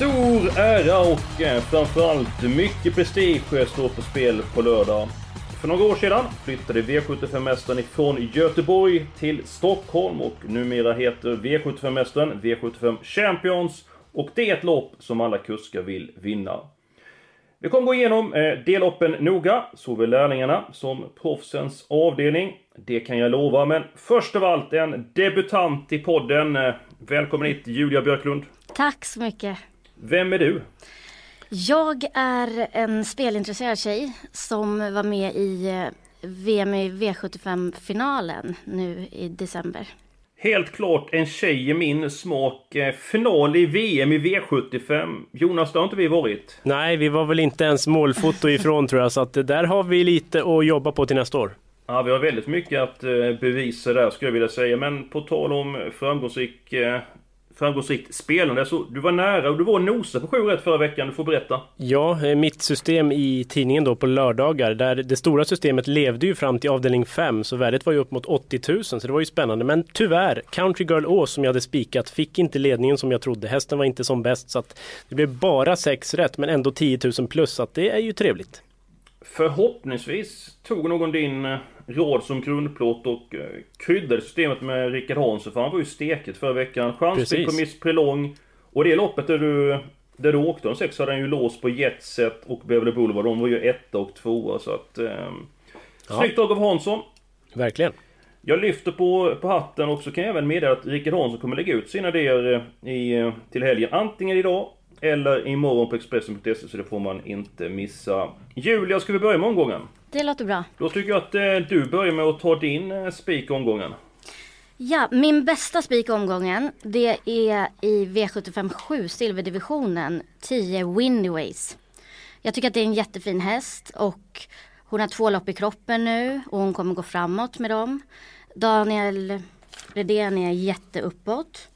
Stor ära och eh, framförallt mycket prestige står på spel på lördag. För några år sedan flyttade V75-mästaren ifrån Göteborg till Stockholm och numera heter V75-mästaren V75 Champions och det är ett lopp som alla kuskar vill vinna. Vi kommer gå igenom deloppen delloppen noga, såväl lärlingarna som proffsens avdelning. Det kan jag lova, men först av allt en debutant i podden. Eh, välkommen hit Julia Björklund. Tack så mycket. Vem är du? Jag är en spelintresserad tjej som var med i eh, VM i V75-finalen nu i december. Helt klart en tjej i min smak. Eh, final i VM i V75. Jonas, det har inte vi varit. Nej, vi var väl inte ens målfoto ifrån tror jag, så att där har vi lite att jobba på till nästa år. Ja, vi har väldigt mycket att eh, bevisa där skulle jag vilja säga. Men på tal om framgångsrik framgångsrikt spelande. Så du var nära och du var nosa på 7 rätt förra veckan. Du får berätta. Ja, eh, mitt system i tidningen då på lördagar. Där det stora systemet levde ju fram till avdelning 5. Så värdet var ju upp mot 80 000. Så det var ju spännande. Men tyvärr, Country Girl Ås som jag hade spikat fick inte ledningen som jag trodde. Hästen var inte som bäst. Så att det blev bara 6 rätt men ändå 10 000 plus. Så att det är ju trevligt. Förhoppningsvis tog någon din eh, råd som grundplåt och eh, kryddade systemet med Rickard Hansson för han var ju steket förra veckan. Chansspel på Miss Prelong. Och det loppet där du, där du åkte de sex hade han ju låst på Jetset och Beverly Boulevard. De var ju etta och tvåa så att... Eh, ja. Snyggt drag av Hansson. Verkligen. Jag lyfter på, på hatten och så kan jag även meddela att Rickard Hansson kommer lägga ut sina idéer eh, i, till helgen. Antingen idag eller imorgon på Expressen.se så det får man inte missa. Julia, ska vi börja med omgången? Det låter bra. Då tycker jag att eh, du börjar med att ta din eh, spik omgången. Ja, min bästa spik omgången det är i V75 7 silverdivisionen 10 Windyways. Jag tycker att det är en jättefin häst och hon har två lopp i kroppen nu och hon kommer gå framåt med dem. Daniel Redén är jätteuppåt.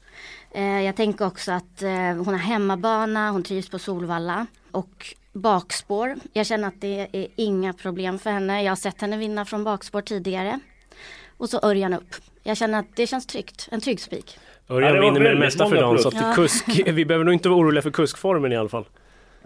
Eh, jag tänker också att eh, hon har hemmabana, hon trivs på Solvalla och bakspår. Jag känner att det är inga problem för henne. Jag har sett henne vinna från bakspår tidigare. Och så Örjan upp. Jag känner att det känns tryggt, en trygg spik. Örjan ja, vinner med det mesta för dagen så att ja. kusk, vi behöver nog inte vara oroliga för kuskformen i alla fall.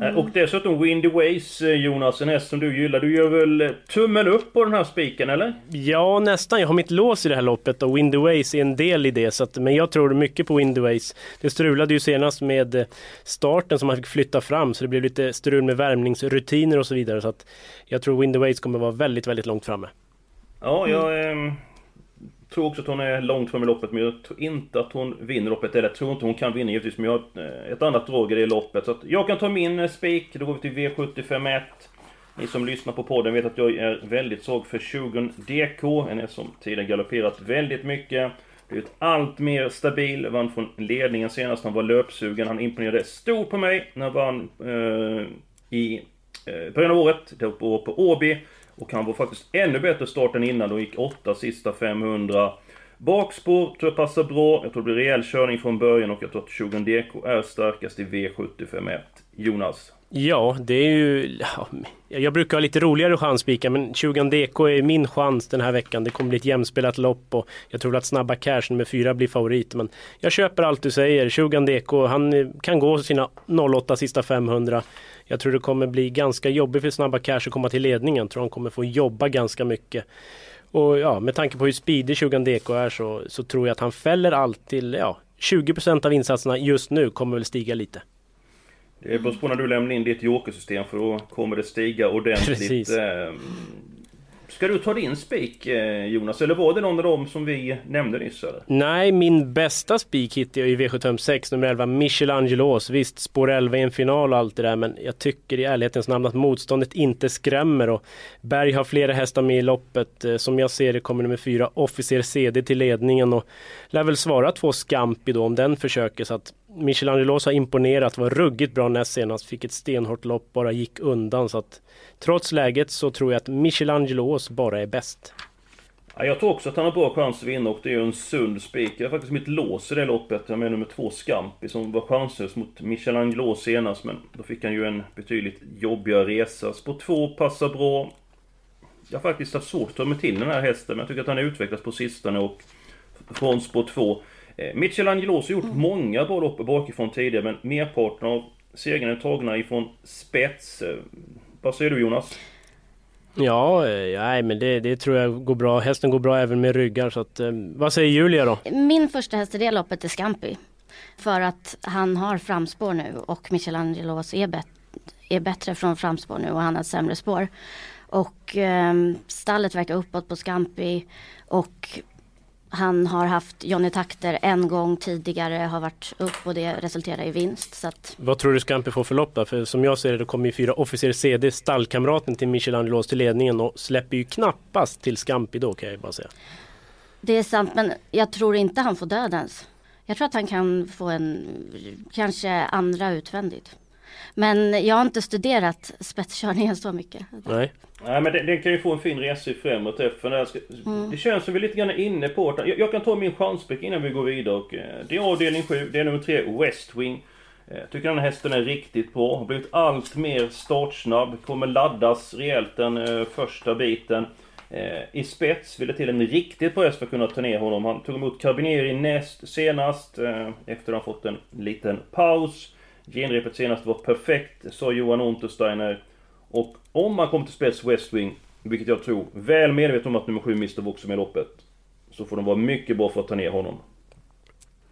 Mm. Och dessutom Windy Ways eh, Jonas, en häst som du gillar. Du gör väl eh, tummen upp på den här spiken eller? Ja nästan, jag har mitt lås i det här loppet och Windy Ways är en del i det. Så att, men jag tror mycket på Windy Ways. Det strulade ju senast med starten som man fick flytta fram så det blev lite strul med värmningsrutiner och så vidare. Så att jag tror Windy Ways kommer vara väldigt, väldigt långt framme. Ja, jag... Mm tror också att hon är långt fram i loppet, men jag tror inte att hon vinner loppet. Eller jag tror inte hon kan vinna givetvis, men jag har eh, ett annat drag i det loppet. Så att jag kan ta min eh, spik, då går vi till V751. Ni som lyssnar på podden vet att jag är väldigt svag för 20 DK. En som tiden galopperat väldigt mycket. Blivit allt mer stabil, vann från ledningen senast han var löpsugen. Han imponerade stort på mig när han vann eh, i eh, början av året, då på, på Åby. Och han var faktiskt ännu bättre start än innan. De gick åtta sista 500. Bakspår tror jag passar bra. Jag tror det blir rejäl körning från början och jag tror att 20 DK är starkast i V751. Jonas? Ja, det är ju... Jag brukar ha lite roligare chanspikar men 20 DK är min chans den här veckan. Det kommer bli ett jämspelat lopp och jag tror att snabba cash nummer fyra, blir favorit. Men jag köper allt du säger. 20 DK, han eh, kan gå sina 08 sista 500. Jag tror det kommer bli ganska jobbigt för Snabba Cash att komma till ledningen. Jag tror han kommer få jobba ganska mycket. Och ja, med tanke på hur speedig 20 DK är så, så tror jag att han fäller allt till ja, 20% av insatserna just nu kommer väl stiga lite. Det beror på när du lämnar in ditt jokersystem för då kommer det stiga ordentligt. Precis. Eh, Ska du ta din spik eh, Jonas, eller var det någon av dem som vi nämnde nyss? Eller? Nej, min bästa spik hittade jag i V756, nummer 11, Michelangelos. Visst, spår 11 i en final och allt det där, men jag tycker i ärlighetens namn att motståndet inte skrämmer. Och Berg har flera hästar med i loppet. Eh, som jag ser det kommer nummer 4, Officer CD till ledningen och lär väl svara två Scampi då om den försöker. Så att Michelangelos har imponerat, var ruggigt bra näst senast, fick ett stenhårt lopp, bara gick undan. Så att trots läget så tror jag att Michelangelos bara är bäst. Ja, jag tror också att han har bra chans att vinna och det är ju en sund spik. Jag har faktiskt mitt lås i det loppet. Jag med nummer två Scampi som var chanslös mot Michelangelo senast. Men då fick han ju en betydligt jobbigare resa. Spår två passar bra. Jag har faktiskt haft svårt att ta mig till den här hästen. Men jag tycker att han har utvecklats på sistone och från spår två. Eh, Michelangelos har gjort mm. många bra lopp bakifrån tidigare men merparten av segrarna är tagna ifrån spets. Eh, vad säger du Jonas? Ja, eh, nej, men det, det, tror jag går bra. Hästen går bra även med ryggar. Så att, vad säger Julia då? Min första häst i det loppet är Scampi. För att han har framspår nu och Michelangelos är, bet är bättre från framspår nu och han har sämre spår. Och eh, stallet verkar uppåt på Scampi och han har haft Johnny Takter en gång tidigare, har varit upp och det resulterar i vinst. Så att... Vad tror du Scampi får för lopp då? För som jag ser det, det kommer ju fyra officer CD, stallkamraten till Michelangelo till ledningen och släpper ju knappast till Scampi då kan jag bara säga. Det är sant, men jag tror inte han får dödens. Jag tror att han kan få en, kanske andra utvändigt. Men jag har inte studerat spetskörningen så mycket. Nej. Nej men den kan ju få en fin resa i främre träffen. Mm. Det känns som vi är lite grann inne på det. Jag, jag kan ta min chansbrick innan vi går vidare. Och, eh, det är avdelning 7, det är nummer 3, West Wing. Jag eh, tycker den här hästen är riktigt bra. Har blivit allt mer startsnabb. Kommer laddas rejält den eh, första biten. Eh, I spets vill det till en riktigt bra häst för att kunna ta ner honom. Han tog emot Carabinieri näst senast. Eh, efter att ha fått en liten paus. Genrepet senast var perfekt, sa Johan Untersteiner. Och om man kommer till spets West Wing, vilket jag tror, väl medveten om att nummer 7 Mr också med loppet. Så får de vara mycket bra för att ta ner honom.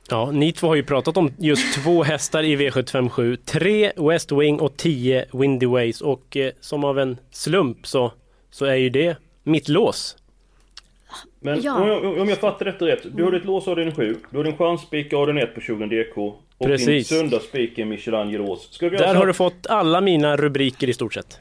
Ja, ni två har ju pratat om just två hästar i V757. Tre West Wing och tio Windy Ways. Och eh, som av en slump så, så är ju det mitt lås. Men ja. om, jag, om jag fattar detta rätt. Du har ditt lås avdelning 7. Du har din chanspik avdelning 1 på 20 DK. Och Precis. din söndagsspik är Michelangelos. Där har du fått alla mina rubriker i stort sett.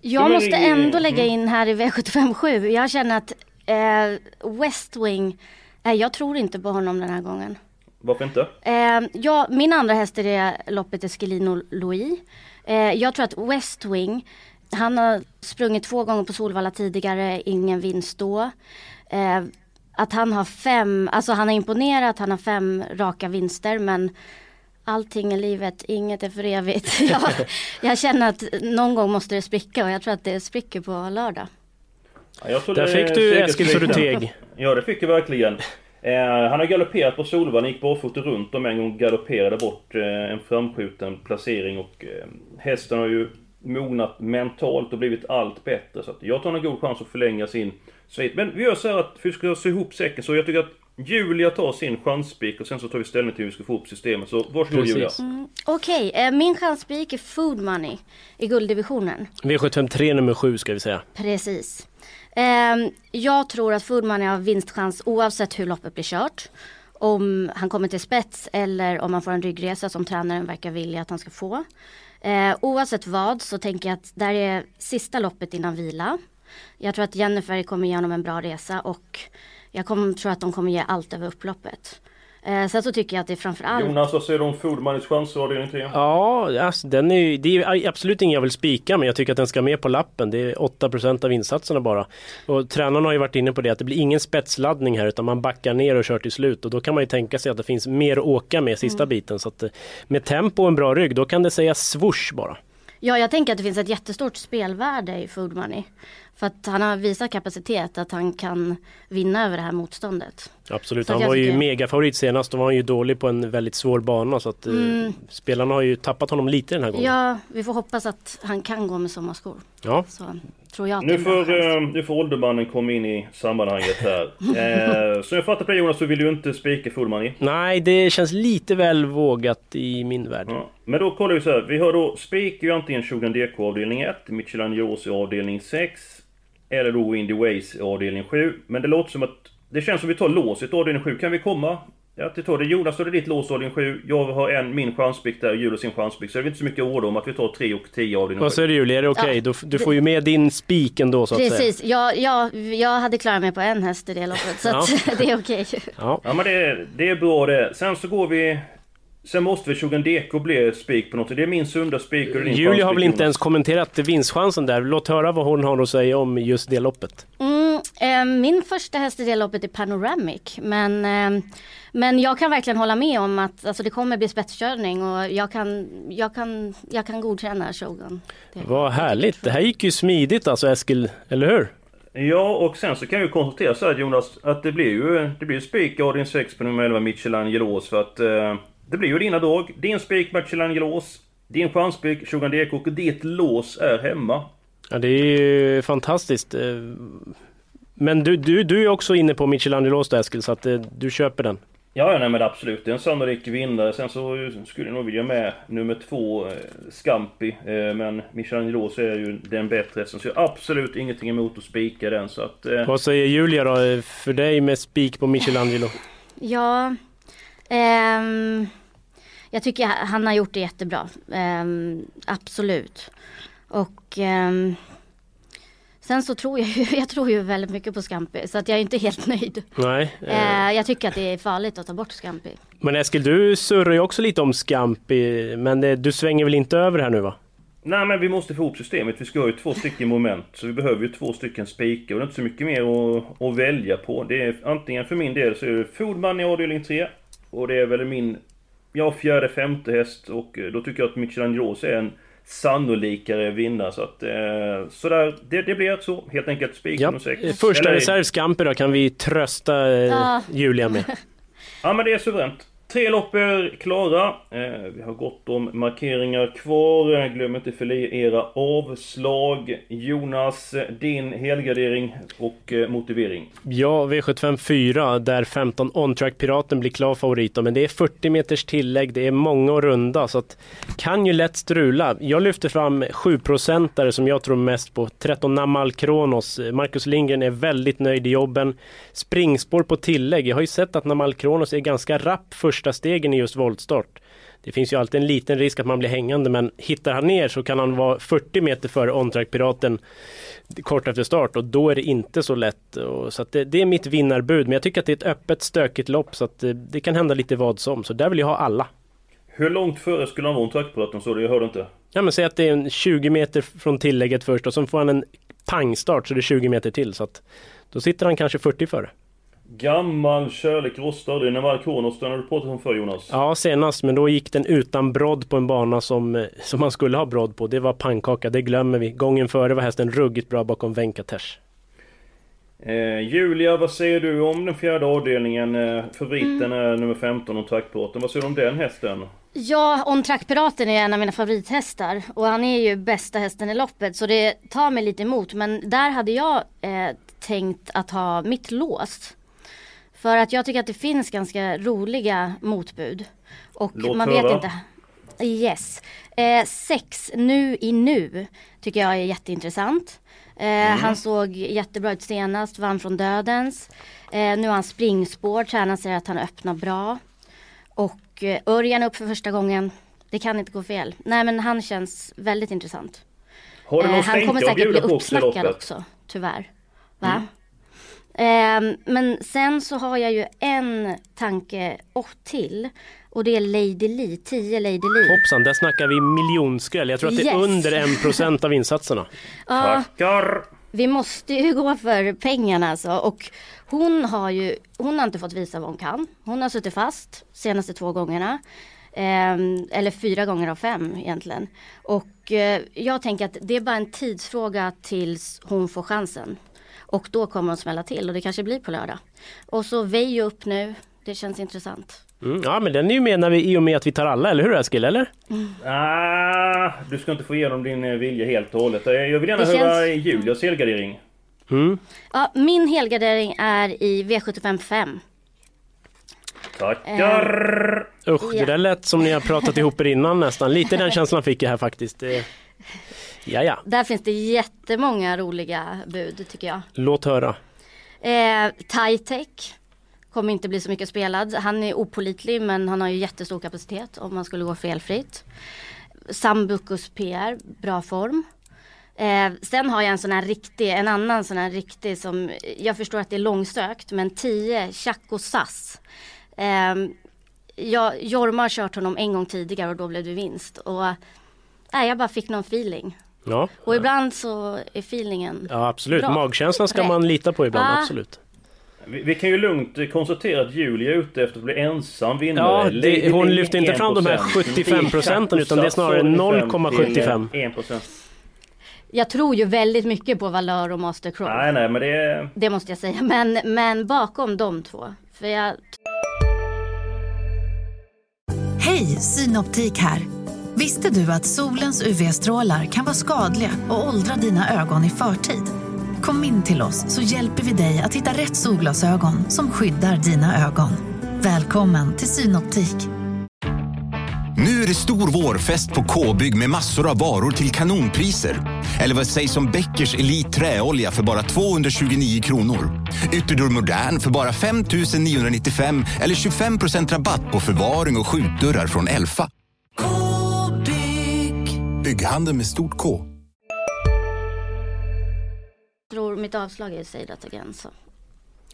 Jag måste ändå lägga mm. in här i V757. Jag känner att eh, West Wing, eh, jag tror inte på honom den här gången. Varför inte? Eh, ja, min andra häst i det loppet är Schelino Louis. Eh, jag tror att West Wing, han har sprungit två gånger på Solvalla tidigare, ingen vinst då. Att han har fem, alltså han har imponerat, han har fem raka vinster men allting i livet, inget är för evigt. jag, jag känner att någon gång måste det spricka och jag tror att det spricker på lördag. Ja, Där fick du Eskil Sorteg. Ja det fick jag verkligen. Eh, han har galopperat på Solvalla, gick barfota runt om en gång galopperade bort eh, en framskjuten placering och eh, hästen har ju mognat mentalt och blivit allt bättre. Så jag tar en god chans att förlänga sin svit. Men vi gör så här att vi ska se ihop säcken så jag tycker att Julia tar sin chansspik och sen så tar vi ställning till hur vi ska få upp systemet. Så varsågod Precis. Julia. Mm, Okej, okay. eh, min chansspik är Food Money i gulddivisionen. V753 nummer 7 ska vi säga. Precis. Eh, jag tror att Food Money har vinstchans oavsett hur loppet blir kört. Om han kommer till spets eller om han får en ryggresa som tränaren verkar vilja att han ska få. Eh, oavsett vad så tänker jag att det här är sista loppet innan vila. Jag tror att Jennifer kommer ge honom en bra resa och jag kommer, tror att de kommer ge allt över upploppet. Eh, sen så tycker jag att det är framförallt... Jonas, vad säger du om Foodmanis chanser avdelning 3? Ja, alltså, den är ju, det är absolut ingen jag vill spika men jag tycker att den ska med på lappen. Det är 8% av insatserna bara. Och tränarna har ju varit inne på det att det blir ingen spetsladdning här utan man backar ner och kör till slut. Och då kan man ju tänka sig att det finns mer att åka med sista mm. biten. Så att eh, med tempo och en bra rygg då kan det säga swoosh bara. Ja, jag tänker att det finns ett jättestort spelvärde i Food Money. För att han har visat kapacitet att han kan vinna över det här motståndet. Absolut, han var ju tycker... megafavorit senast. Då var han ju dålig på en väldigt svår bana. Så att eh, mm. spelarna har ju tappat honom lite den här gången. Ja, vi får hoppas att han kan gå med sommarskor. Ja. Så, tror jag nu, får, uh, nu får åldermannen komma in i sammanhanget här. eh, så jag fattar på Jonas, så vill du inte spika Fullman Nej, det känns lite väl vågat i min värld. Ja. Men då kollar vi så här. Vi har då spik ju antingen 20 DK avdelning 1, Michelangelo avdelning 6. Eller då Windy Ways i avdelning 7. Men det låter som att... Det känns som att vi tar låset avdelning 7. Kan vi komma? Ja, det tar det. Jonas, då är det ditt lås avdelning 7. Jag har en, min chanspick där, Julius sin chanspick. Så det är inte så mycket ord om att vi tar 3 och 10 avdelning 7. Vad säger du Julia, är det okej? Okay? Ja, du får ju med din spik ändå så att Precis, säga. jag, jag, jag hade klarat mig på en häst i det loppet. Så Ja. att det är okej. Ja. Ja men det, är- det är bra det. Sen så går vi... Sen måste väl Shogun Deko bli spik på något. Det är min sunda spik och din Julia har väl inte ens kommenterat vinstchansen där. Låt höra vad hon har att säga om just det loppet. Mm, min första häst i det loppet är Panoramic. Men, eh, men jag kan verkligen hålla med om att alltså, det kommer bli spetskörning och jag kan, jag kan, jag kan godkänna Shogun. Det- Vad härligt. Det här gick ju smidigt alltså Eskil, eller hur? Ja, och sen så kan jag ju konstatera så här Jonas, att det blir ju, det blir ju spik avdelning 6 på nummer 11 Michelangelos för att eh, det blir ju dina drag. Din spik Michelangelos, din chanspik Shogun Deko och ditt lås är hemma. Ja, det är ju fantastiskt. Men du, du, du är också inne på Michelangelos där Eskil, så att eh, du köper den. Ja, ja nej, men absolut. Det är en sannolik vinnare. Sen så skulle jag nog vilja med nummer två, eh, Scampi. Eh, men Michelangelos är ju den bättre. Så jag har absolut ingenting emot att spika den. Så att... Eh, Vad säger Julia då, eh, för dig med spik på Michelangelo? Ja, ehm, jag tycker han har gjort det jättebra. Ehm, absolut. Och ehm, sen så tror jag ju, jag tror ju väldigt mycket på Scampi. Så att jag är inte helt nöjd. Nej. eh, Eh, jag tycker att det är farligt att ta bort Scampi. Men Eskil, du surrar ju också lite om Scampi, men eh, du svänger väl inte över här nu va? Nej men vi måste få ihop systemet. Vi ska ha ju två stycken moment. Så vi behöver ju två stycken spikar. Och det är inte så mycket mer att, att välja på. Det är antingen för min del så är det Foodman i avdelning 3. Och det är väl min... Ja, fjärde, femte häst. Och eh, då tycker jag att Michelangelos är en sannolikare vinnare. Så att... Eh, sådär, det, det blir så. Helt enkelt spik Ja. nummer sex. Eh, Första Eller- reserv Scampi då kan vi trösta eh, Ja. Julia med. Ja men det är suveränt. Tre lopp är klara. Eh, vi har gott om markeringar kvar. Glöm inte fylla i era avslag. Jonas, din helgardering och eh, motivering. Ja, V75 4 där 15 On-Track Piraten blir klar favorit då, men det är 40 meters tillägg, det är många och runda så att kan ju lätt strula. Jag lyfter fram 7-procentare som jag tror mest på. 13 Namal Kronos. Marcus Lindgren är väldigt nöjd i jobben. Springspår på tillägg. Jag har ju sett att Namal Kronos är ganska rapp första stegen i just voltstart. Det finns ju alltid en liten risk att man blir hängande men hittar han ner så kan han vara 40 meter före On-Track Piraten kort efter start och då är det inte så lätt. Så det, det är mitt vinnarbud. Men jag tycker att det är ett öppet stökigt lopp så att det, det kan hända lite vad som. Så där vill jag ha alla. Hur långt före skulle han vara om trackpiraten så? Jag hörde inte. Ja men säg att det är en 20 meter från tillägget först och så får han en pangstart så det är 20 meter till. Så att då sitter han kanske 40 före. Gammal kärlek rostar. Det är Naval Kronos. Den har du pratat om förr Jonas. Ja senast men då gick den utan brodd på en bana som, eh, som man skulle ha brodd på. Det var pannkaka, det glömmer vi. Gången före var hästen ruggigt bra bakom Venkatesh. Eh, Julia, vad säger du om den fjärde avdelningen? Eh, favoriten är nummer 15 om trackpiraten. Vad säger du om den hästen? Ja, On Track Piraten är en av mina favorithästar och han är ju bästa hästen i loppet så det tar mig lite emot. Men där hade jag eh, tänkt att ha mitt lås. För att jag tycker att det finns ganska roliga motbud. Och Låt man höra. vet inte. Yes. Eh, sex nu i nu tycker jag är jätteintressant. Eh, Han såg jättebra ut senast, vann från dödens. Eh, nu har han springspår, tränaren säger att han öppnar bra. Och eh, Örjan upp för första gången. Det kan inte gå fel. Nej men han känns väldigt intressant. Har du någon Eh, han kommer säkert bli uppsnackad också, tyvärr. Va? Ehm, men sen så har jag ju en tanke och till. Och det är Lady Lee, 10 Lady Lee. Hoppsan, där snackar vi miljonskräll. Jag tror att det är Yes. under 1% av insatserna. Ja, Tackar! vi måste ju gå för pengarna alltså. Och hon har ju, hon har inte fått visa vad hon kan. Hon har suttit fast senaste två gångerna. Ehm, eller fyra gånger av fem egentligen. Och eh, jag tänker att det är bara en tidsfråga tills hon får chansen. Och då kommer hon smälla till och det kanske blir på lördag. Och så Veijo upp nu. Det känns intressant. Mm, ja men den är ju med när vi, i och med att vi tar alla, eller hur Eskil? Eller? Ah, du ska inte få igenom din eh, vilja helt och hållet. Eh, Jag vill gärna Det höra känns- Julias helgardering. Mm. Ja, min helgardering är i V75 5. Tackar! Usch, det Ja. där lät som ni har pratat ihop er innan nästan. Lite den känslan fick jag här faktiskt. Det... Ja, ja. Där finns det jättemånga roliga bud tycker jag. Låt höra. Eh, Titech kommer inte bli så mycket spelad. Han är opolitlig men han har ju jättestor kapacitet om man skulle gå felfritt. Sambucus PR, bra form. Eh, sen har jag en sån här riktig, en annan sån här riktig som, jag förstår att det är långsökt, men 10, Chaco Sass. Eh, jag, Jorma har kört honom en gång tidigare och då blev det vinst. Och eh, jag bara fick någon feeling. Ja, Och ibland så är feelingen ja absolut. Bra. Magkänslan ska man lita på ibland, Ah. absolut. Vi, vi kan ju lugnt konstatera att Julia är ute efter att bli ensam vinnare. Ja, det, hon lyfter inte fram de här 1%. 75 procenten utan det är snarare 0,75. 1%. Jag tror ju väldigt mycket på Valör och Master Crow. Nej, nej, men det. Det måste jag säga. Men, men bakom de två. För jag Hej, Synoptik här. Visste du att solens UV-strålar kan vara skadliga och åldra dina ögon i förtid? Kom in till oss så hjälper vi dig att hitta rätt solglasögon som skyddar dina ögon. Välkommen till Synoptik. Nu är det stor vårfest på K-bygg med massor av varor till kanonpriser. Eller vad sägs om Bäckers Elite Träolja för bara 229 kronor? Ytterdörr Modern för bara 5 995 eller 25% rabatt på förvaring och skjutdörrar från Elfa. Bygghandeln med stort K. tror mitt avslag är Say That Again. Så.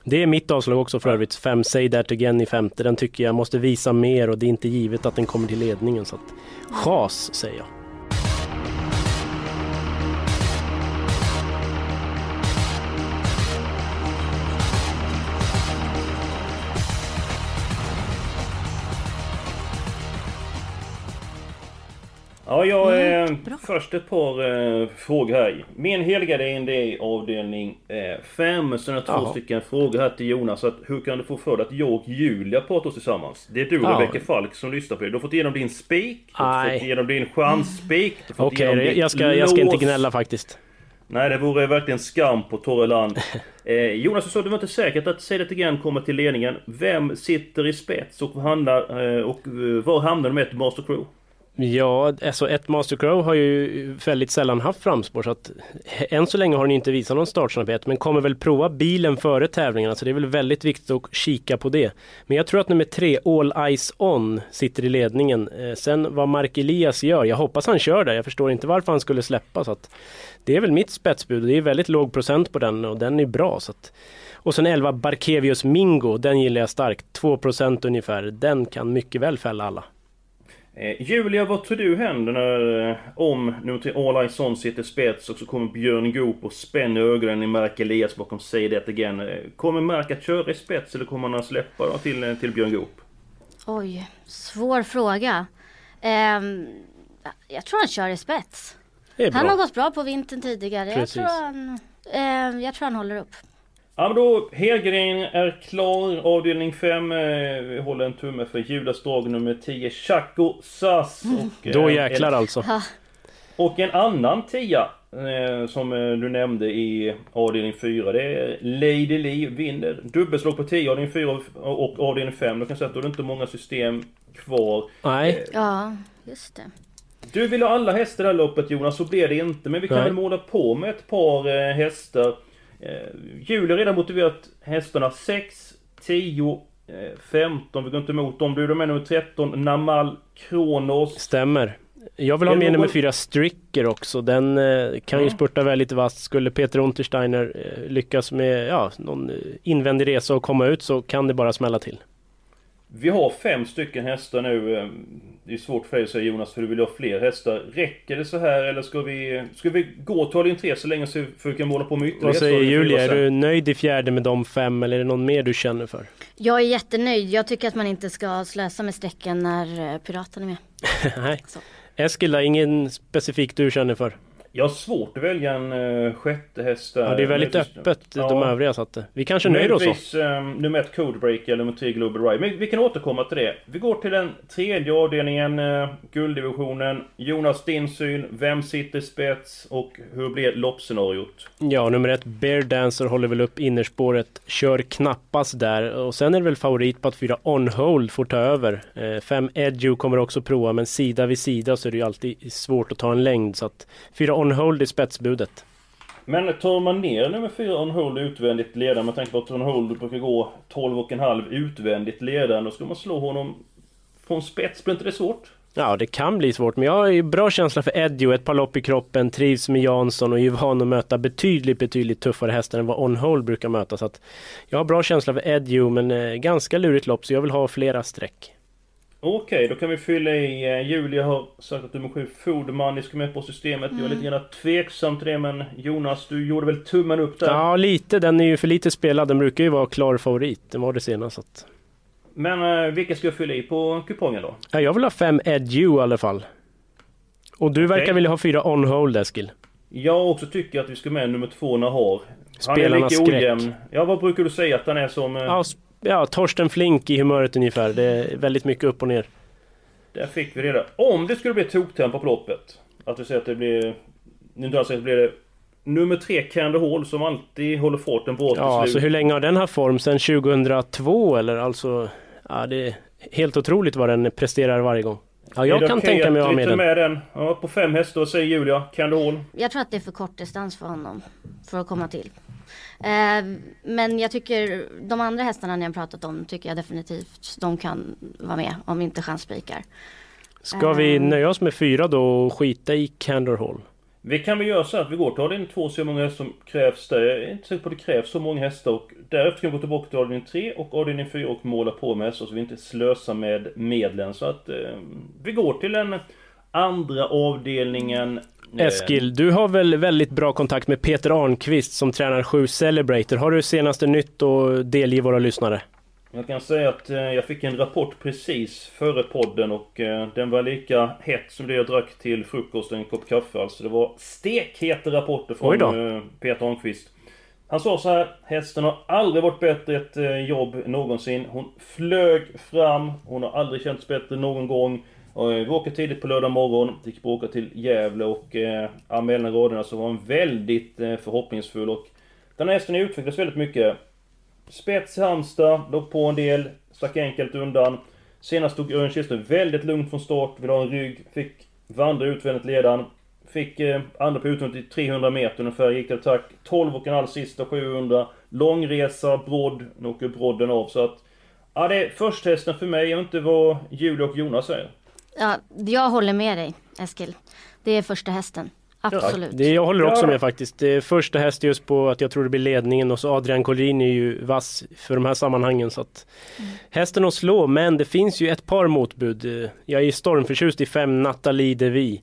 Det är mitt avslag också för övrigt. Fem Say That Again i femte. Den tycker jag måste visa mer och det är inte givet att den kommer till ledningen. Så att, chas säger jag. Ja, jag är Mm, bra. först ett par eh, frågor här. Min heliga det är en del avdelning 5. Sen är det två Jaha. stycken frågor här till Jonas. Så att, hur kan du få för dig att jag och Julia pratar oss tillsammans? Det är du och Ja. Rebecka Falk som lyssnar på det. Du har fått igenom din spik, du har fått igenom din chansspik. du har Okej, ditt jag, ska, jag ska inte gnälla faktiskt. Nej, det vore verkligen skam på torra land. Eh, Jonas, du sa att det var inte säkert att Say That Again kommer till ledningen. Vem sitter i spets och handlar eh, och eh, var hamnar de med ett Master Crew? Ja, alltså ett Master Crow har ju väldigt sällan haft framspår så att än så länge har den inte visat någon startsnabbhet men kommer väl prova bilen före tävlingarna så det är väl väldigt viktigt att kika på det. Men jag tror att nummer tre, All Eyes On, sitter i ledningen. Eh, sen vad Mark Elias gör, jag hoppas han kör där, jag förstår inte varför han skulle släppa så att det är väl mitt spetsbud och det är väldigt låg procent på den och den är bra så att och sen 11 Barkevius Mingo, den gillar jag starkt. 2% ungefär. Den kan mycket väl fälla alla. Eh, Julia, vad tror du händer när, eh, om nummer tre All Eyes On sitter i spets och så kommer Björn Goop och spänner ögonen i Mark Elias bakom Say That Again. Eh, Kommer Mark att köra i spets eller kommer han att släppa då till, eh, till Björn Goop? Oj, svår fråga. Ehm, jag tror han kör i spets. Han har gått bra på vintern tidigare. Jag Precis. tror, han, ehm, jag tror han håller upp. Ja men då, helgarderingen är klar. Avdelning 5. Eh, vi håller en tumme för Judas drag nummer 10, Chaco Sass. Och, Då eh, jäklar alltså. Ja, Och en annan tia eh, som eh, du nämnde i avdelning 4. Det är Lady Lee vinner. Dubbelslag på 10 avdelning 4 och avdelning 5. Då kan jag säga att då är det inte många system kvar. Nej, ja just det. Du vill ha alla hästar i det här loppet Jonas, så blir det inte. Men vi kan Nej. väl måla på med ett par eh, hästar. Eh, Julia har redan motiverat hästarna 6, 10, eh, 15. Vi går inte emot dem. Du är med nummer 13, Namal Kronos. stämmer. Jag vill ha med nummer någon- fyra Stricker också. Den eh, kan ju Ja. spurta väldigt vasst. Skulle Peter Untersteiner eh, lyckas med ja, någon eh, invändig resa och komma ut så kan det bara smälla till. Vi har fem stycken hästar nu. eh, Det är svårt för dig att säga Jonas, för du vill ha fler hästar. Räcker det så här eller ska vi... Ska vi gå till avdelning 3 så länge så vi kan måla på med ytterligare Vad säger Julia? Är du nöjd i fjärde med de fem eller är det någon mer du känner för? Jag är jättenöjd. Jag tycker att man inte ska slösa med strecken när eh, Piraten är med. Nej. Så. Eskil ingen specifik du känner för? Jag har svårt att välja en uh, sjätte häst där. Ja, det är väldigt Möjligtvis- öppet de Ja. övriga så att eh, vi kanske nöjer oss så. Um, nummer ett Codebreaker eller nummer tre Global Ride. Men vi kan återkomma till det. Vi går till den tredje avdelningen, uh, gulddivisionen. Jonas, din syn. Vem sitter spets och hur blir loppscenariot? Ja, nummer ett Bear Dancer håller väl upp innerspåret, kör knappast där och sen är det väl favorit på att fyra On Hold får ta över. Eh, fem Edu kommer också prova men sida vid sida så är det ju alltid svårt att ta en längd så att fyra On On Hold i spetsbudet. Men tar man ner nummer 4 On Hold utvändigt ledande, med tanke på att On Hold brukar gå 12,5 utvändigt ledande, då ska man slå honom från spets, blir inte det svårt? Ja, det kan bli svårt, men jag har ju bra känsla för Eddie och ett par lopp i kroppen, trivs med Jansson och är van att möta betydligt, betydligt tuffare hästar än vad On Hold brukar möta. Så att jag har bra känsla för Eddie, men eh, ganska lurigt lopp, så jag vill ha flera streck. Okej, då kan vi fylla i. eh, Julia har sagt att nummer 7 Foodmoney ska med på systemet. Jag är lite grann tveksam till det, men Jonas, du gjorde väl tummen upp där? Ja, lite. Den är ju för lite spelad. Den brukar ju vara klar favorit. Den var det senast. Att... Men eh, vilka ska jag fylla i på kupongen då? ja, jag vill ha fem Edu i alla fall. Och du verkar Okej. vilja ha fyra on hold Eskil. Jag också tycker att vi ska med nummer 2 Nahar. Han är Spelarnas lika skräck. ojämn. Ja, vad brukar du säga att han är som... eh, Ja, ja, Torsten Flink i humöret ungefär. Det är väldigt mycket upp och ner. Där fick vi det. Om det skulle bli toktempo på loppet. Att vi säger att det blir... Nu inte alls säkert blir det... Nummer 3 Candy Hall som alltid håller farten till Ja, alltså hur länge har den haft form? Sedan 2002 eller? Alltså, ja det är helt otroligt vad den presterar varje gång. Ja, jag kan tänka mig att ha med den. med den. Ja, på fem hästar säger Julia. Candy Hall. Jag tror att det är för kort distans för honom för att komma till. Eh, men jag tycker de andra hästarna ni har pratat om tycker jag definitivt de kan vara med om inte chansspikar. Ska vi Ehm. nöja oss med fyra då och skita i Candor Hall? Vi kan väl göra så att vi går till avdelning 2 och ser hur många hästar som krävs där. Jag är inte säker på att det krävs så många hästar och därefter kan vi gå tillbaka till avdelning 3 och avdelning 4 och måla på med hästar så vi inte slösar med medlen. Så att eh, vi går till den andra avdelningen. Eh, Eskil, du har väl väldigt bra kontakt med Peter Arnqvist som tränar 7 Celebrator. Har du senaste nytt att delge våra lyssnare? Jag kan säga att eh, jag fick en rapport precis före podden och eh, den var lika het som det jag drack till frukost och en kopp kaffe. Alltså det var stekheta rapporter från eh, Peter Arnqvist. Han sa så här, hästen har aldrig varit bättre ett jobb någonsin. Hon flög fram, hon har aldrig känts bättre någon gång. Vi åker tidigt på lördag morgon, fick åka till Gävle och ja, mellan raderna så var hon väldigt förhoppningsfull och den här hästen har utvecklats väldigt mycket. Spets i Halmstad, låg på en del, stack enkelt undan. Senast tog Örjan Kihlström väldigt lugnt från start, ville ha en rygg, fick vandra utvändigt ledan. Fick eh, andra på utvändigt i 300 meter ungefär, gick till attack. 12 och en halv sista 700. Långresa, brodd, nu åker brodden av så att... Ja, det är försthästen för mig, jag vet inte vad Julia och Jonas säger. Ja, jag håller med dig Eskil. Det är första hästen. Absolut. Det, jag håller också med faktiskt. Det är första häst just på att jag tror det blir ledningen och så Adrian Collin är ju vass för de här sammanhangen. Så att Hästen att slå, men det finns ju ett par motbud. Jag är stormförtjust i fem Nathalie Devi.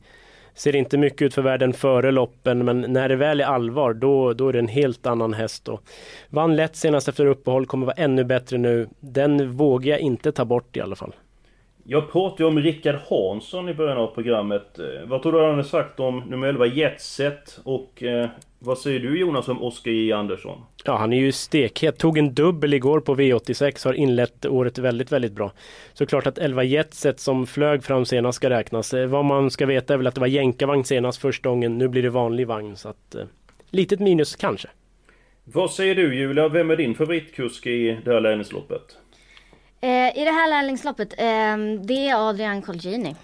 Ser inte mycket ut för världen före loppen men när det väl är allvar då, då är det en helt annan häst. Och vann lätt senast efter uppehåll, kommer vara ännu bättre nu. Den vågar jag inte ta bort i alla fall. Jag pratade om Rickard Hansson i början av programmet. Eh, Vad tror du han har sagt om nummer 11 Jetset? Och eh, vad säger du Jonas om Oskar J Andersson? Ja, han är ju stekhet. Tog en dubbel igår på V86, har inlett året väldigt, väldigt bra. Såklart att 11 Jetset som flög fram senast ska räknas. Eh, Vad man ska veta är väl att det var jänkarvagn senast första gången. Nu blir det vanlig vagn, så att eh, litet minus kanske. Vad säger du Julia? Vem är din favoritkusk i det här lärlingsloppet? Eh, I det här lärlingsloppet, eh, det är Adrian Colgjini.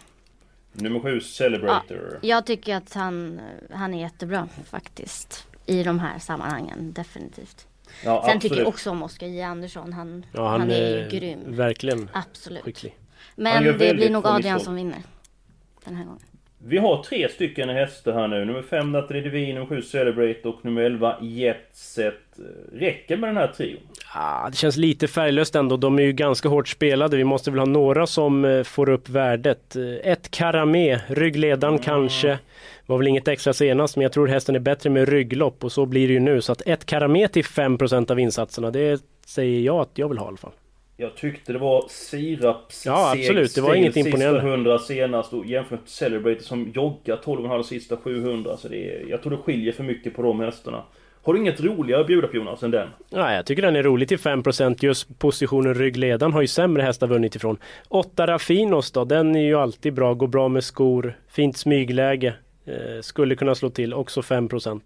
Nummer 7 Celebrator. Jag tycker att han, han är jättebra faktiskt. I de här sammanhangen, definitivt. Ja, Sen tycker jag också om Oskar J Andersson. Han, Ja, han, han, är är ju grym. verkligen Absolut. skicklig. Men det blir nog Adrian som vinner. Den här gången. Vi har tre stycken hästar här nu. Nummer 5 Natalie Devine, nummer 7 Celebrate och nummer 11 Jetset. Räcker med den här trion? Ah, det känns lite färglöst ändå. De är ju ganska hårt spelade. Vi måste väl ha några som eh, får upp värdet. Eh, Ett Karamé, ryggledaren kanske. Var väl inget extra senast, men jag tror hästen är bättre med rygglopp och så blir det ju nu. Så att ett Karamé till 5% av insatserna, det säger jag att jag vill ha i alla fall. Jag tyckte det var siraps Ja, absolut. Det var inget imponerande. Sista 100 senast och jämfört med Celebrator som joggar 12,5 sista 700. Så det är, jag tror det skiljer för mycket på de hästarna. Har du inget roligare att bjuda på Jonas än den? Ja, jag tycker den är rolig till 5% just positionen ryggledaren har ju sämre hästar vunnit ifrån. 8 Raffinos då, den är ju alltid bra, går bra med skor, fint smygläge. Eh, skulle kunna slå till, också 5%.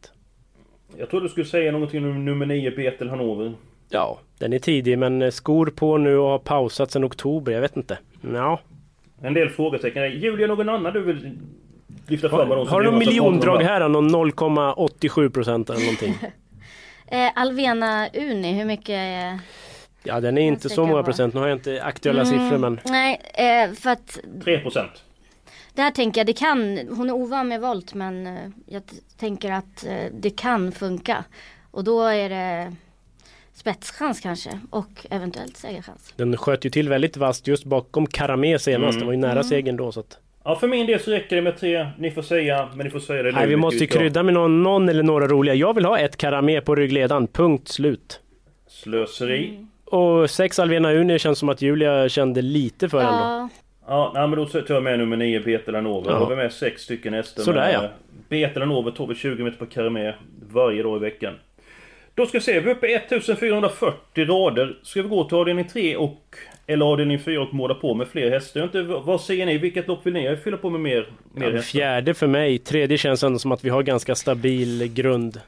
Jag trodde du skulle säga någonting om nummer 9 Betel Hanover. Ja, den är tidig men eh, skor på nu och har pausat sedan oktober, jag vet inte. Ja, En del frågetecken. Julia, någon annan du vill lyfta fram som Har du någon miljondrag här. Någon 0,87 procent eller någonting? Eh, Alvena Uni, hur mycket är... Ja den är inte så många på. procent. Nu har jag inte aktuella Mm, siffror men Nej, eh, för att 3%. där tänker jag det kan, hon är ovan med volt men jag tänker att det kan funka. Och då är det spetschans kanske och eventuellt segerchans. den sköt ju till väldigt vasst just bakom Karamé senast. Mm. Det var ju nära segern då. Så att... Ja, för min del så räcker det med tre. Ni får säga, men ni får säga det Nej, vi måste ju krydda med någon, någon eller några roliga. Jag vill ha ett Karamé på ryggledaren, punkt slut. Slöseri. Och sex Alvena Uni känns som att Julia kände lite för ändå. Ja, Ja, nej, men då tar jag med nummer 9, Betelanova. Ja. Då har vi med sex stycken hästar. Sådär, ja. Betelanova tar vi 20 meter på Karamé varje dag i veckan. Då ska vi se, vi är uppe i 1440 rader. Ska vi gå till avdelning 3 och... Eller avdelning 4 och måla på med fler hästar? Inte, vad säger ni? Vilket lopp vill ni fylla på med mer, mer Ja, hästar? fjärde för mig, tredje känns ändå som att vi har ganska stabil grund.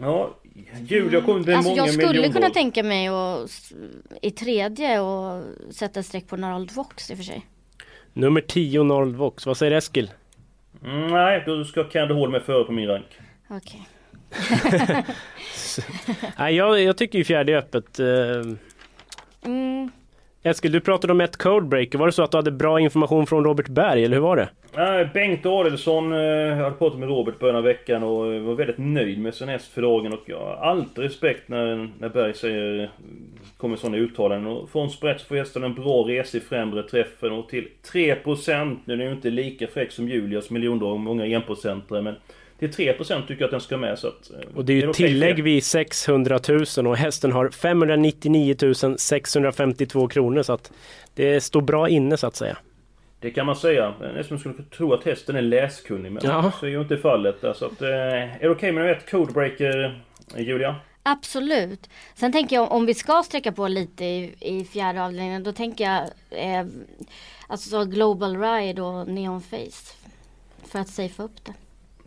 Ja, Julia kommer med alltså många jag skulle miljonval. kunna tänka mig att i tredje och sätta streck på Narald Vox i och för sig. Nummer 10 Norld Vox, vad säger Eskil? Mm, nej, då ska Candy Hall med före på min rank. Okej. Nej, jag, jag tycker ju fjärde är öppet. Eh, Mm. Eskil, du pratade om ett codebreaker. Var det så att du hade bra information från Robert Berg, eller hur var det? Nej, Bengt Adelsson, eh, jag hade pratat med Robert början av veckan och eh, var väldigt nöjd med sin häst för dagen och jag har alltid respekt när, när Berg säger, kommer sådana uttalanden. Och från sprätt får hästen en bra resa i främre träffen och till 3% nu är den ju inte lika fräck som Julias miljondag, många enprocentare men till 3% tycker jag att den ska med så att... eh, Och det är ju okej för tillägg er? vid 600 000 och hästen har 599 652 kronor så att det står bra inne så att säga. Det kan man säga. Nästan skulle tro att hästen är läskunnig men Ja. så är ju inte fallet. Alltså att, eh, är det okej med ett codebreaker, eh, Julia? Absolut. Sen tänker jag om vi ska sträcka på lite i, i fjärde avdelningen då tänker jag eh, alltså Global Ride och Neon Face. För att safea upp det.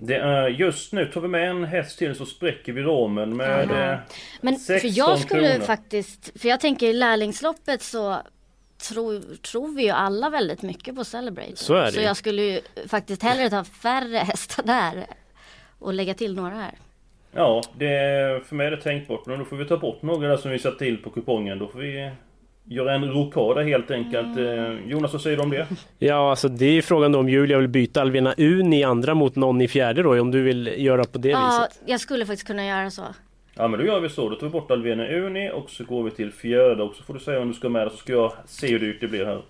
Det är just nu tar vi med en häst till så spräcker vi ramen med Aha. eh, Men 16 för jag skulle kronor. faktiskt, för jag tänker i lärlingsloppet så tror, tror vi ju alla väldigt mycket på Celebrate. Så är det Så jag skulle ju faktiskt hellre ta färre hästar där och lägga till några här. Ja, det för mig är det tänkbart. Men då får vi ta bort några där som vi satt till på kupongen. Då får vi göra en rokada helt enkelt. Eh, Jonas, vad säger du om det? Ja, alltså det är ju frågan då om Julia vill byta Alvena Un i andra mot någon i fjärde då, om du vill göra på det Ja, viset. jag skulle faktiskt kunna göra så. Ja men då gör vi så. Då tar vi bort Alvena Uni och så går vi till fjärde och så får du säga om du ska med så ska jag se hur dyrt det blir här.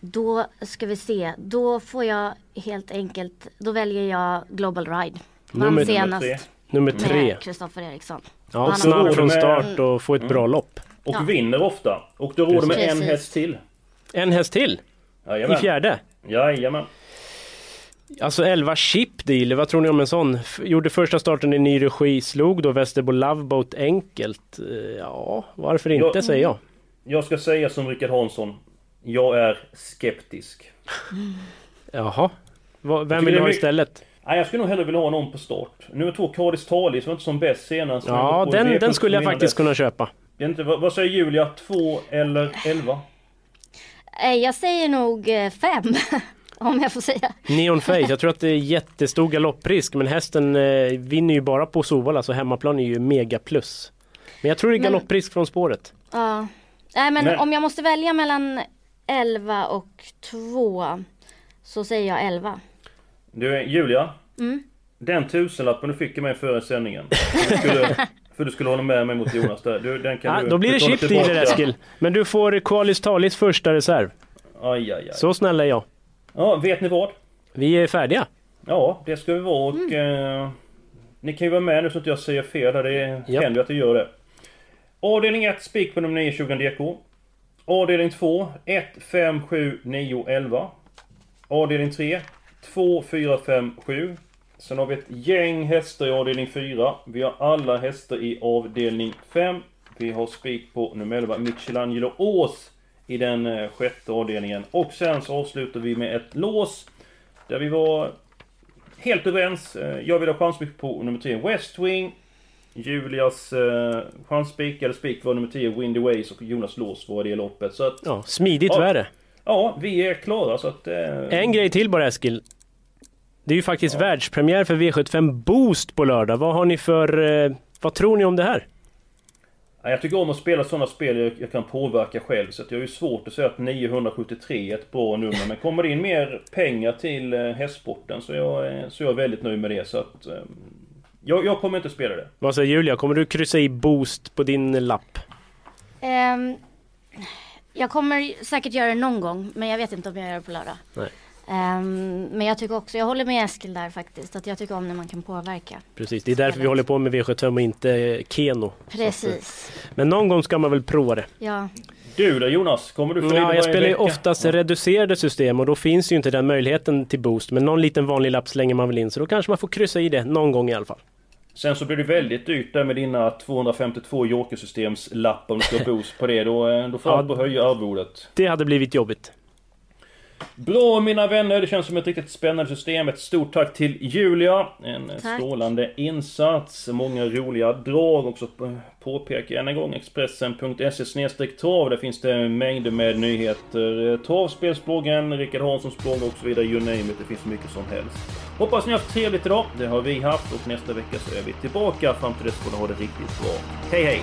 Då ska vi se, då får jag helt enkelt, då väljer jag Global Ride. Vann Nummer- senast tre. Nummer tre. Kristoffer Eriksson. Ja, snabb från start och få ett bra lopp. Och Ja. vinner ofta. Och då råder med en häst till. En häst till i Jajamän. fjärde. Jajamän. Alltså 11 Chip Deal, vad tror ni om en sån? F- Gjorde första starten i ny regi, slog då Västerbo Loveboat enkelt. Eh, Ja, varför inte Ja. säger jag. Jag ska säga som Rickard Hansson. Jag är skeptisk. Jaha. Va- Vem vill du är ha istället? Nej, jag skulle nog hellre vilja ha någon på start. Nummer två, Cardis Talis var inte som bäst senast. Ja, den, V75 den skulle jag faktiskt kunna köpa. Det är inte, vad, vad säger Julia? Två eller elva? Eh, Jag säger nog eh, fem, om jag får säga. Neon Face, jag tror att det är jättestor galopprisk men hästen eh, vinner ju bara på Sovalla så hemmaplan är ju mega plus. Men jag tror det är Men- galopprisk från spåret. Ja. Nej men, Men- om jag måste välja mellan 11 och 2 så säger jag 11. Du, Julia. Mm. Den tusenlappen du fick av mig före sändningen. Du skulle, för du skulle hålla med mig mot Jonas där. Du, den kan Ja, du, då blir det chip dealer tillbaka. Eskil. Men du får Qualis Talis första reserv. Aj, aj, aj. Så snäll är jag. Ja, vet ni vad? Vi är färdiga. Ja, det ska vi vara och... Eh, ni kan ju vara med nu så att jag säger fel. Det Ja. händer ju att jag gör det. Avdelning 1, spik på nummer 9, 20 DK. Avdelning 2, 1, 5, 7, 9, 11. Avdelning 3, 2, 4, 5, 7. Sen har vi ett gäng hästar i avdelning 4. Vi har alla hästar i avdelning 5. Vi har spik på nummer 11, Michelangelo Ås i den eh, sjätte avdelningen. Och sen så avslutar vi med ett lås där vi var helt överens. Eh, Jag vill ha chanspik på nummer 3, West Wing. Julias eh, chanspik, eller spik var nummer 10, Windy Ways och Jonas lås var det loppet. Så att, Ja, smidigt Ja. värre. ja, vi är klara så att... Eh, En grej till bara Eskil. Det är ju faktiskt världspremiär för V75 Boost på lördag. Vad har ni för... Eh, vad tror ni om det här? Ja, Jag tycker om att spela sådana spel jag, kan påverka själv. Så att jag är ju svårt att säga att 973 är ett bra nummer. Men kommer det in mer pengar till eh, hästsporten så är jag, eh, så är jag väldigt nöjd med det. Så att, jag, jag kommer inte spela det. Vad säger Julia? Kommer du kryssa i Boost på din lapp? Ehm, jag kommer säkert göra det någon gång, men jag vet inte om jag gör det på lördag. Nej. Ehm, men jag tycker också, jag håller med Eskil där faktiskt, att jag tycker om när man kan påverka. Precis, det är därför vi håller på med V75 och inte Keno. Precis. Men någon gång ska man väl prova det. Ja. Du då Jonas? Kommer du få Ja, jag spelar ju oftast reducerade system och då finns ju inte den möjligheten till boost. Men någon liten vanlig lapp slänger man väl in så då kanske man får kryssa i det någon gång i alla fall. Sen så blir det väldigt dyrt där med dina 252 Jokersystems-lappar om du ska boost på det. Då, eh, då får Ja. du höja arvodet. Det hade blivit jobbigt. Bra mina vänner, det känns som ett riktigt spännande system. Ett stort tack till Julia. En Tack. strålande insats. Många roliga drag också. Påpekar än en gång Expressen.se trav. Där finns det mängder med nyheter. Travspelsbloggen, Rickard Hanssons blogg och så vidare. You name it. Det finns mycket som helst. Hoppas ni har haft trevligt idag. Det har vi haft och nästa vecka så är vi tillbaka. Fram till dess får ni ha det riktigt bra. Hej hej!